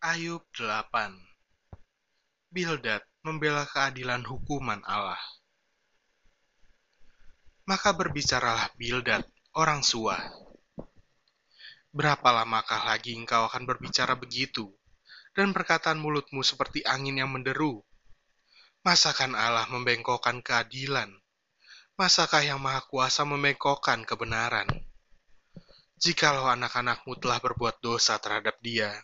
Ayub 8 Bildad membela keadilan hukuman Allah. Maka berbicaralah Bildad, orang Sua. Berapa lamakah lagi engkau akan berbicara begitu, dan perkataan mulutmu seperti angin yang menderu? Masakan Allah membengkokkan keadilan? Masakah yang Maha Kuasa membengkokkan kebenaran? Jikalau anak-anakmu telah berbuat dosa terhadap dia,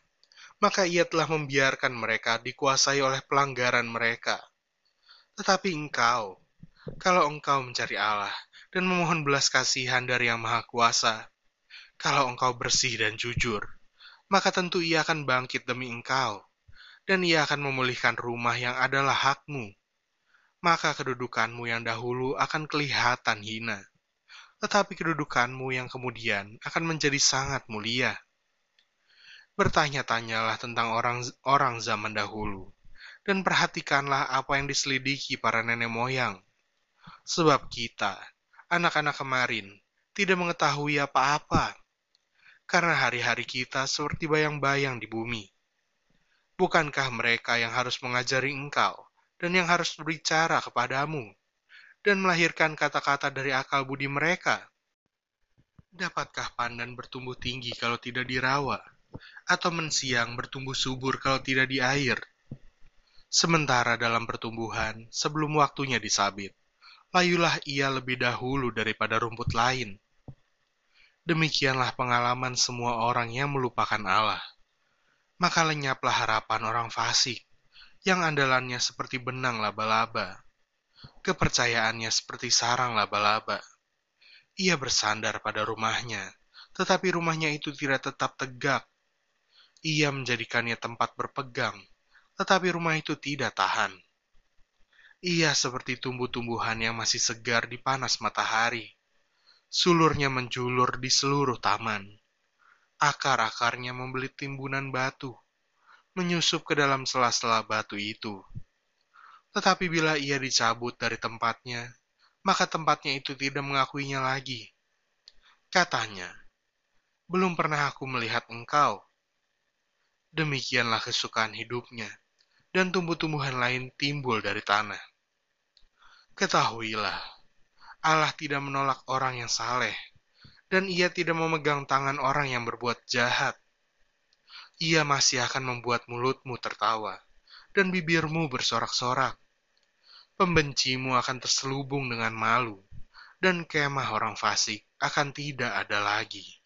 maka ia telah membiarkan mereka dikuasai oleh pelanggaran mereka. Tetapi engkau, kalau engkau mencari Allah dan memohon belas kasihan dari Yang Maha Kuasa, kalau engkau bersih dan jujur, maka tentu ia akan bangkit demi engkau, dan ia akan memulihkan rumah yang adalah hakmu. Maka kedudukanmu yang dahulu akan kelihatan hina, tetapi kedudukanmu yang kemudian akan menjadi sangat mulia Bertanya-tanyalah tentang orang-orang zaman dahulu, dan perhatikanlah apa yang diselidiki para nenek moyang. Sebab kita, anak-anak kemarin, tidak mengetahui apa-apa, karena hari-hari kita seperti bayang-bayang di bumi. Bukankah mereka yang harus mengajari engkau, dan yang harus berbicara kepadamu, dan melahirkan kata-kata dari akal budi mereka? Dapatkah pandan bertumbuh tinggi kalau tidak dirawat? Atau mensiang bertumbuh subur kalau tidak di air. Sementara dalam pertumbuhan, sebelum waktunya disabit, layulah ia lebih dahulu daripada rumput lain. Demikianlah pengalaman semua orang yang melupakan Allah. Maka lenyaplah harapan orang fasik, yang andalannya seperti benang laba-laba. Kepercayaannya seperti sarang laba-laba. Ia bersandar pada rumahnya, tetapi rumahnya itu tidak tetap tegak ia menjadikannya tempat berpegang, tetapi rumah itu tidak tahan. Ia seperti tumbuh-tumbuhan yang masih segar di panas matahari. Sulurnya menjulur di seluruh taman. Akar-akarnya membelit timbunan batu, menyusup ke dalam sela-sela batu itu. Tetapi bila ia dicabut dari tempatnya, maka tempatnya itu tidak mengakuinya lagi. Katanya, belum pernah aku melihat engkau, Demikianlah kesukaan hidupnya, dan tumbuh-tumbuhan lain timbul dari tanah. Ketahuilah, Allah tidak menolak orang yang saleh, dan ia tidak memegang tangan orang yang berbuat jahat. Ia masih akan membuat mulutmu tertawa, dan bibirmu bersorak-sorak. Pembencimu akan terselubung dengan malu, dan kemah orang fasik akan tidak ada lagi.